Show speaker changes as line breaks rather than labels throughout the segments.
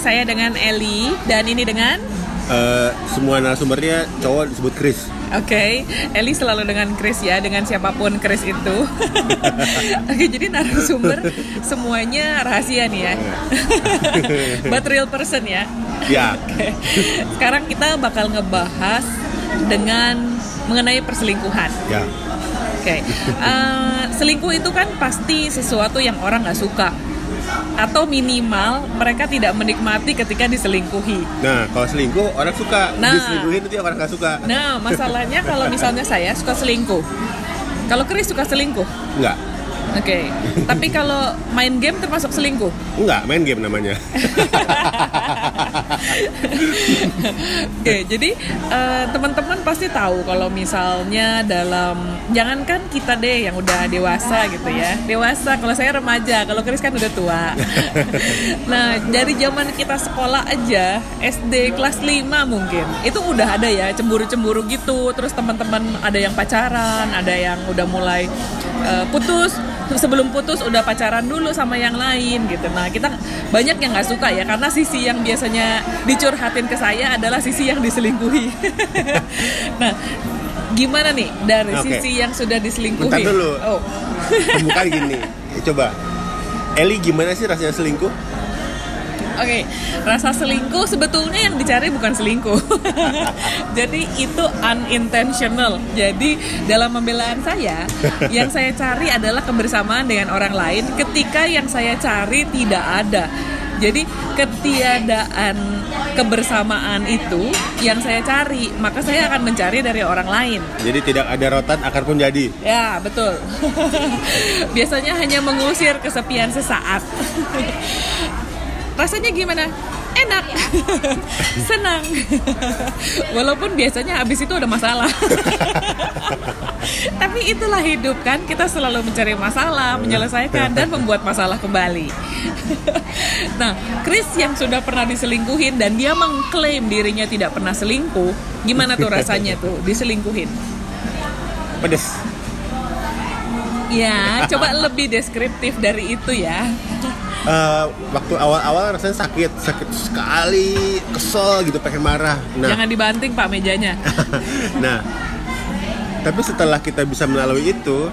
saya dengan Eli dan ini dengan
Eh, semua narasumbernya cowok disebut Chris.
Oke, Eli selalu dengan Chris ya, dengan siapa pun Chris itu. Oke, jadi narasumber semuanya rahasia nih ya. But real person ya.
Ya,
Oke. Sekarang kita bakal ngebahas dengan mengenai perselingkuhan.
ya.
Oke, Eh, selingkuh itu kan pasti sesuatu yang orang nggak suka atau minimal mereka tidak menikmati ketika diselingkuhi.
Nah, kalau selingkuh orang suka,
Nah.
diselingkuhin itu orang nggak suka.
Nah, masalahnya kalau misalnya saya suka selingkuh, kalau Chris suka selingkuh,
Enggak,
oke. Tapi kalau main game termasuk selingkuh.
enggak main game namanya.
Oke, jadi eh, teman-teman pasti tahu kalau misalnya dalam jangankan kita deh yang udah dewasa gitu ya. Dewasa kalau saya remaja, kalau Chris kan udah tua. nah, dari zaman kita sekolah aja, SD kelas 5 mungkin. Itu udah ada ya cemburu-cemburu gitu. Terus teman-teman ada yang pacaran, ada yang udah mulai eh, putus sebelum putus udah pacaran dulu sama yang lain gitu. Nah kita banyak yang nggak suka ya karena sisi yang biasanya dicurhatin ke saya adalah sisi yang diselingkuhi. nah gimana nih dari
Oke.
sisi yang sudah diselingkuhi?
Bentar dulu.
Oh.
Pembukaan gini. Coba. Eli gimana sih rasanya selingkuh?
Oke, rasa selingkuh sebetulnya yang dicari bukan selingkuh. Jadi itu unintentional. Jadi dalam pembelaan saya, yang saya cari adalah kebersamaan dengan orang lain ketika yang saya cari tidak ada. Jadi ketiadaan kebersamaan itu yang saya cari, maka saya akan mencari dari orang lain.
Jadi tidak ada rotan akar pun jadi.
Ya, betul. Biasanya hanya mengusir kesepian sesaat. Rasanya gimana? Enak. Senang. Walaupun biasanya habis itu ada masalah. Tapi itulah hidup kan, kita selalu mencari masalah, menyelesaikan dan membuat masalah kembali. nah, Chris yang sudah pernah diselingkuhin dan dia mengklaim dirinya tidak pernah selingkuh, gimana tuh rasanya tuh diselingkuhin?
Pedes.
Ya, coba lebih deskriptif dari itu ya.
Eh, waktu awal-awal rasanya sakit, sakit sekali, kesel gitu, pengen marah. Nah,
Jangan dibanting Pak mejanya.
nah, tapi setelah kita bisa melalui itu,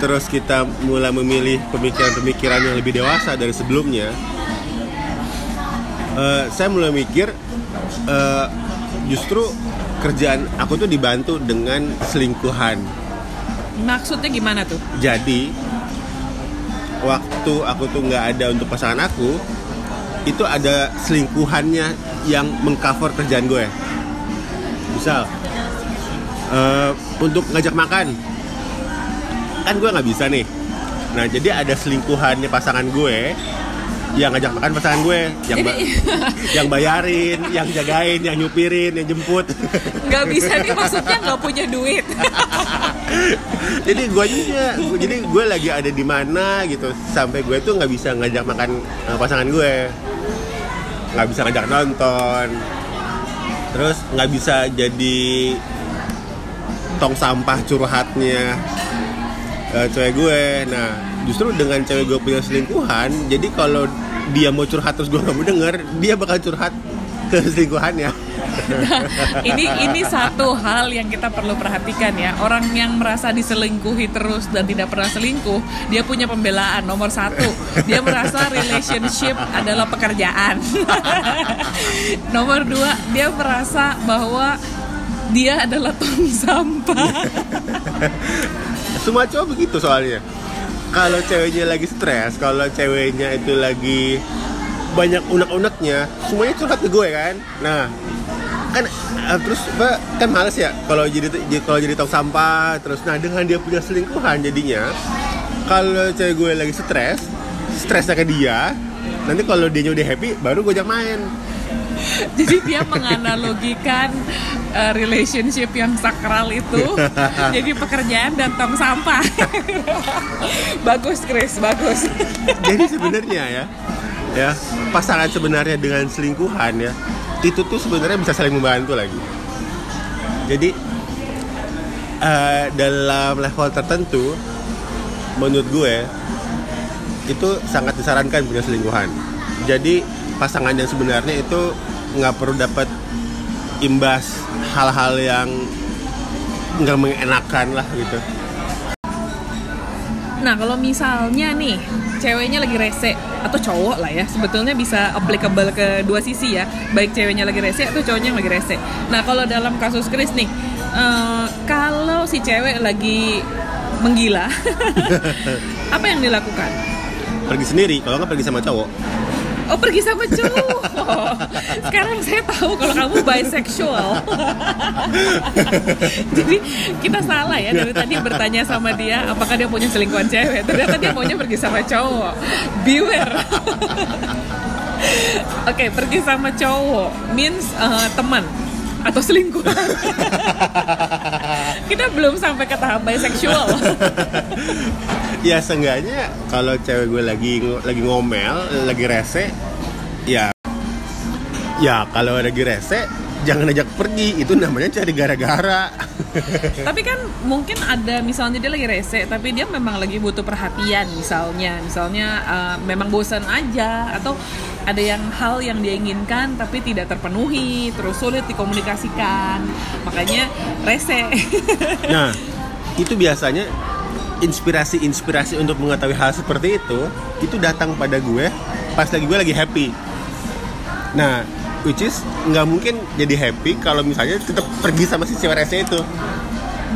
terus kita mulai memilih pemikiran-pemikiran yang lebih dewasa dari sebelumnya, eh, saya mulai mikir eh, justru kerjaan aku tuh dibantu dengan selingkuhan.
Maksudnya gimana tuh?
Jadi waktu aku tuh nggak ada untuk pasangan aku, itu ada selingkuhannya yang mengcover kerjaan gue. Misal eh, untuk ngajak makan, kan gue nggak bisa nih. Nah jadi ada selingkuhannya pasangan gue yang ngajak makan pasangan gue, yang ba- yang bayarin, yang jagain, yang nyupirin, yang jemput.
Nggak bisa nih maksudnya nggak punya duit.
jadi gue juga jadi gue lagi ada di mana gitu sampai gue tuh nggak bisa ngajak makan eh, pasangan gue nggak bisa ngajak nonton terus nggak bisa jadi tong sampah curhatnya eh, cewek gue nah justru dengan cewek gue punya selingkuhan jadi kalau dia mau curhat terus gue nggak mau denger dia bakal curhat ke selingkuhannya
ini ini satu hal yang kita perlu perhatikan ya. Orang yang merasa diselingkuhi terus dan tidak pernah selingkuh, dia punya pembelaan nomor satu. Dia merasa relationship adalah pekerjaan. nomor dua, dia merasa bahwa dia adalah tong sampah.
semua cowok begitu soalnya kalau ceweknya lagi stres kalau ceweknya itu lagi banyak unek-uneknya semuanya curhat ke gue kan? Nah kan eh, terus apa kan males ya kalau jadi kalau jadi tong sampah terus nah dengan dia punya selingkuhan jadinya kalau cewek gue lagi stres stresnya ke dia nanti kalau dia udah happy baru gue ajak main
Jadi dia menganalogikan uh, relationship yang sakral itu jadi pekerjaan dan tong sampah. bagus Chris, bagus.
jadi sebenarnya ya ya pasangan sebenarnya dengan selingkuhan ya itu tuh sebenarnya bisa saling membantu lagi jadi eh, dalam level tertentu menurut gue itu sangat disarankan punya selingkuhan jadi pasangan yang sebenarnya itu nggak perlu dapat imbas hal-hal yang nggak mengenakan lah gitu
Nah, kalau misalnya nih ceweknya lagi rese atau cowok lah ya, sebetulnya bisa applicable ke dua sisi ya, baik ceweknya lagi rese atau cowoknya yang lagi rese. Nah, kalau dalam kasus Chris nih, eh, kalau si cewek lagi menggila, apa yang dilakukan?
pergi sendiri kalau nggak pergi sama cowok
Oh pergi sama cowok. Sekarang saya tahu kalau kamu bisexual. Jadi kita salah ya dari tadi bertanya sama dia apakah dia punya selingkuhan cewek. Ternyata dia maunya pergi sama cowok. Beware. Oke pergi sama cowok means eh, teman atau selingkuhan. kita belum sampai ke tahap bisexual.
ya seenggaknya kalau cewek gue lagi lagi ngomel lagi rese ya ya kalau lagi rese jangan ajak pergi. Itu namanya cari gara-gara.
Tapi kan mungkin ada misalnya dia lagi rese tapi dia memang lagi butuh perhatian misalnya. Misalnya uh, memang bosan aja atau ada yang hal yang dia inginkan tapi tidak terpenuhi terus sulit dikomunikasikan. Makanya rese.
Nah itu biasanya inspirasi-inspirasi untuk mengetahui hal seperti itu itu datang pada gue pas lagi gue lagi happy. Nah which is nggak mungkin jadi happy kalau misalnya tetap pergi sama si cewek rese itu.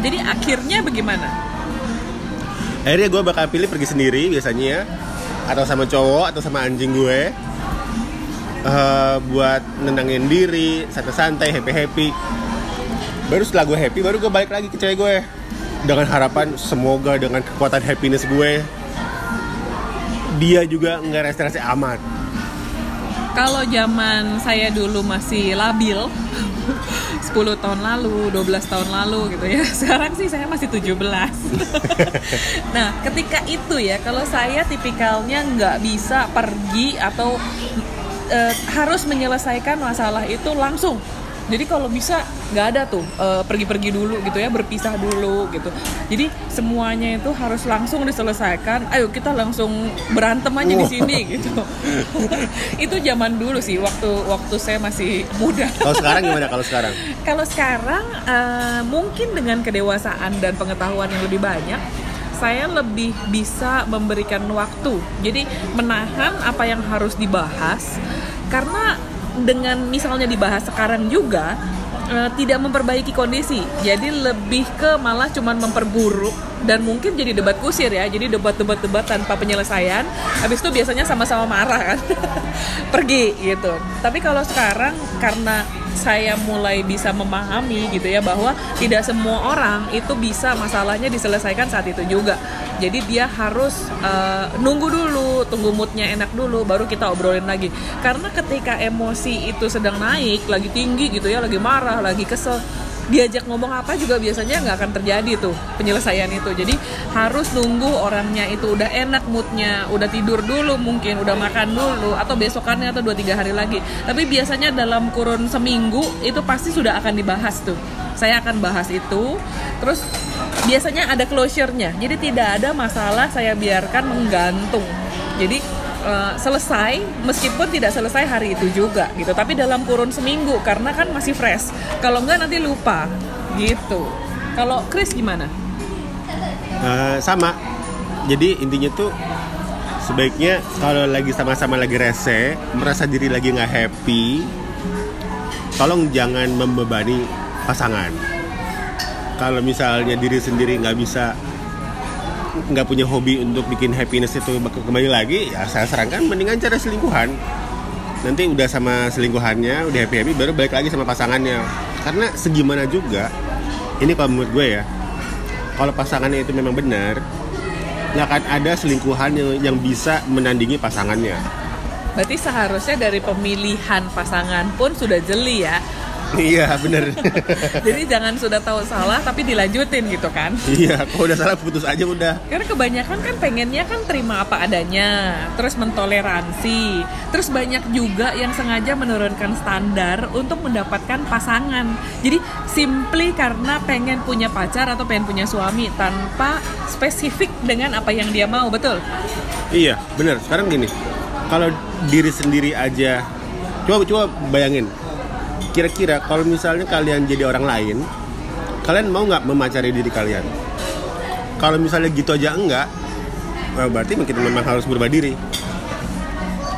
Jadi akhirnya bagaimana?
Akhirnya gue bakal pilih pergi sendiri biasanya ya. Atau sama cowok atau sama anjing gue. Uh, buat nenangin diri santai-santai happy happy baru setelah gue happy baru gue balik lagi ke cewek gue. Dengan harapan semoga dengan kekuatan happiness gue dia juga nggak rese-rese amat
kalau zaman saya dulu masih labil 10 tahun lalu, 12 tahun lalu gitu ya. Sekarang sih saya masih 17. nah, ketika itu ya, kalau saya tipikalnya nggak bisa pergi atau e, harus menyelesaikan masalah itu langsung jadi kalau bisa nggak ada tuh uh, pergi-pergi dulu gitu ya berpisah dulu gitu. Jadi semuanya itu harus langsung diselesaikan. Ayo kita langsung berantem aja di sini gitu. Itu zaman dulu sih waktu waktu saya masih muda.
Kalau sekarang gimana? Kalau sekarang?
Kalau sekarang uh, mungkin dengan kedewasaan dan pengetahuan yang lebih banyak saya lebih bisa memberikan waktu. Jadi menahan apa yang harus dibahas karena dengan misalnya dibahas sekarang juga uh, tidak memperbaiki kondisi. Jadi lebih ke malah cuman memperburuk dan mungkin jadi debat kusir ya. Jadi debat-debat-debat tanpa penyelesaian. Habis itu biasanya sama-sama marah kan. Pergi gitu. Tapi kalau sekarang karena saya mulai bisa memahami gitu ya bahwa tidak semua orang itu bisa masalahnya diselesaikan saat itu juga. Jadi dia harus uh, nunggu dulu tunggu moodnya enak dulu baru kita obrolin lagi. Karena ketika emosi itu sedang naik lagi tinggi gitu ya lagi marah lagi kesel diajak ngomong apa juga biasanya nggak akan terjadi tuh penyelesaian itu. Jadi harus nunggu orangnya itu udah enak moodnya udah tidur dulu mungkin udah makan dulu atau besokannya atau dua tiga hari lagi. Tapi biasanya dalam kurun seminggu itu pasti sudah akan dibahas tuh. Saya akan bahas itu. Terus biasanya ada closure-nya. Jadi tidak ada masalah saya biarkan menggantung. Jadi uh, selesai meskipun tidak selesai hari itu juga gitu. Tapi dalam kurun seminggu karena kan masih fresh. Kalau enggak nanti lupa gitu. Kalau Chris gimana?
Uh, sama. Jadi intinya tuh sebaiknya kalau lagi sama-sama lagi rese merasa diri lagi nggak happy tolong jangan membebani pasangan. Kalau misalnya diri sendiri nggak bisa nggak punya hobi untuk bikin happiness itu kembali lagi ya saya sarankan mendingan cara selingkuhan. Nanti udah sama selingkuhannya udah happy happy baru balik lagi sama pasangannya. Karena segimana juga ini kalau menurut gue ya kalau pasangannya itu memang benar nggak akan ada selingkuhan yang, yang bisa menandingi pasangannya.
Berarti seharusnya dari pemilihan pasangan pun sudah jeli ya
Iya bener.
Jadi jangan sudah tahu salah tapi dilanjutin gitu kan?
Iya kalau udah salah putus aja udah.
Karena kebanyakan kan pengennya kan terima apa adanya Terus mentoleransi Terus banyak juga yang sengaja menurunkan standar untuk mendapatkan pasangan. Jadi simply karena pengen punya pacar atau pengen punya suami Tanpa spesifik dengan apa yang dia mau betul?
Iya bener. Sekarang gini kalau diri sendiri aja coba coba bayangin kira-kira kalau misalnya kalian jadi orang lain kalian mau nggak memacari diri kalian kalau misalnya gitu aja enggak nah, berarti kita memang harus berubah diri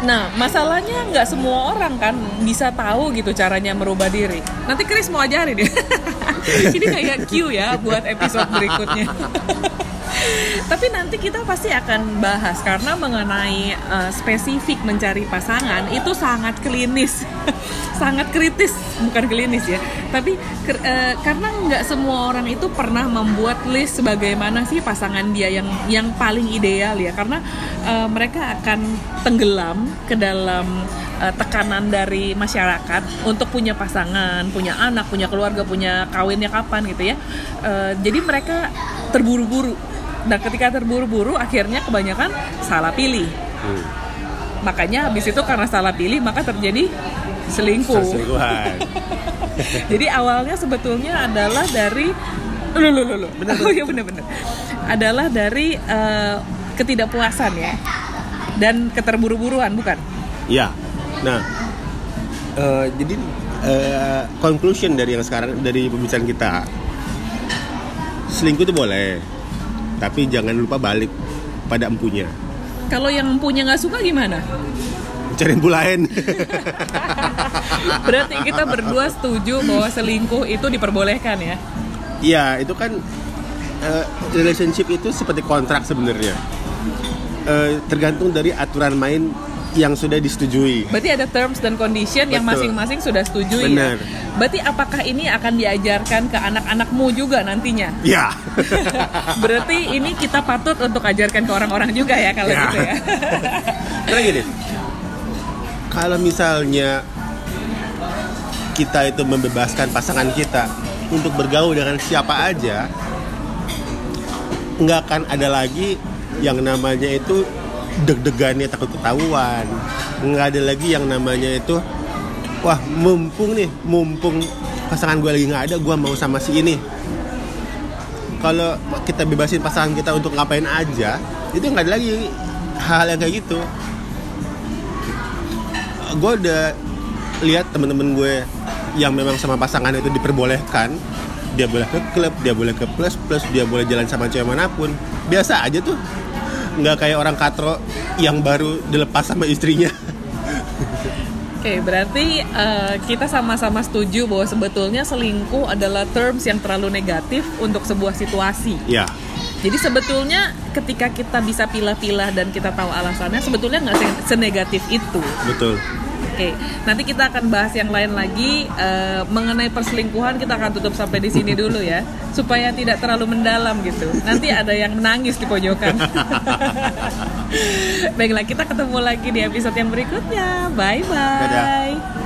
Nah, masalahnya nggak semua orang kan bisa tahu gitu caranya merubah diri. Nanti Chris mau ajarin ya. Ini kayak Q ya buat episode berikutnya. Tapi nanti kita pasti akan bahas karena mengenai uh, spesifik mencari pasangan itu sangat klinis, sangat kritis, bukan klinis ya. Tapi uh, karena nggak semua orang itu pernah membuat list bagaimana sih pasangan dia yang yang paling ideal ya, karena uh, mereka akan tenggelam ke dalam uh, tekanan dari masyarakat untuk punya pasangan, punya anak, punya keluarga, punya kawinnya kapan gitu ya. Uh, jadi mereka terburu-buru dan ketika terburu-buru akhirnya kebanyakan salah pilih. Hmm. makanya habis itu karena salah pilih maka terjadi selingkuh. Jadi awalnya sebetulnya adalah dari lu lu lu, lu. bener, oh bener bener adalah dari uh, ketidakpuasan ya dan keterburu-buruan bukan?
Iya. Nah uh, jadi uh, conclusion dari yang sekarang dari pembicaraan kita selingkuh itu boleh tapi jangan lupa balik pada empunya.
Kalau yang empunya nggak suka gimana?
Cari empu lain.
Berarti kita berdua setuju bahwa selingkuh itu diperbolehkan ya?
Iya itu kan uh, relationship itu seperti kontrak sebenarnya. Uh, tergantung dari aturan main yang sudah disetujui.
Berarti ada terms dan condition Betul. yang masing-masing sudah setuju ya. Berarti apakah ini akan diajarkan ke anak-anakmu juga nantinya?
Ya.
Berarti ini kita patut untuk ajarkan ke orang-orang juga ya kalau ya. gitu ya.
Karena gini, kalau misalnya kita itu membebaskan pasangan kita untuk bergaul dengan siapa aja, nggak akan ada lagi yang namanya itu deg-degannya takut ketahuan. Nggak ada lagi yang namanya itu wah mumpung nih mumpung pasangan gue lagi nggak ada gue mau sama si ini. Kalau kita bebasin pasangan kita untuk ngapain aja itu nggak ada lagi hal, hal yang kayak gitu. Gue udah lihat temen-temen gue yang memang sama pasangan itu diperbolehkan. Dia boleh ke klub dia boleh ke plus plus dia boleh jalan sama cewek mana pun. Biasa aja tuh nggak kayak orang katro yang baru dilepas sama istrinya.
Oke, okay, berarti uh, kita sama-sama setuju bahwa sebetulnya selingkuh adalah terms yang terlalu negatif untuk sebuah situasi.
Iya.
Jadi sebetulnya ketika kita bisa pilah-pilah dan kita tahu alasannya, sebetulnya nggak senegatif itu.
Betul.
Oke, nanti kita akan bahas yang lain lagi uh, mengenai perselingkuhan. Kita akan tutup sampai di sini dulu ya, supaya tidak terlalu mendalam gitu. Nanti ada yang menangis di pojokan. Baiklah, kita ketemu lagi di episode yang berikutnya. Bye bye.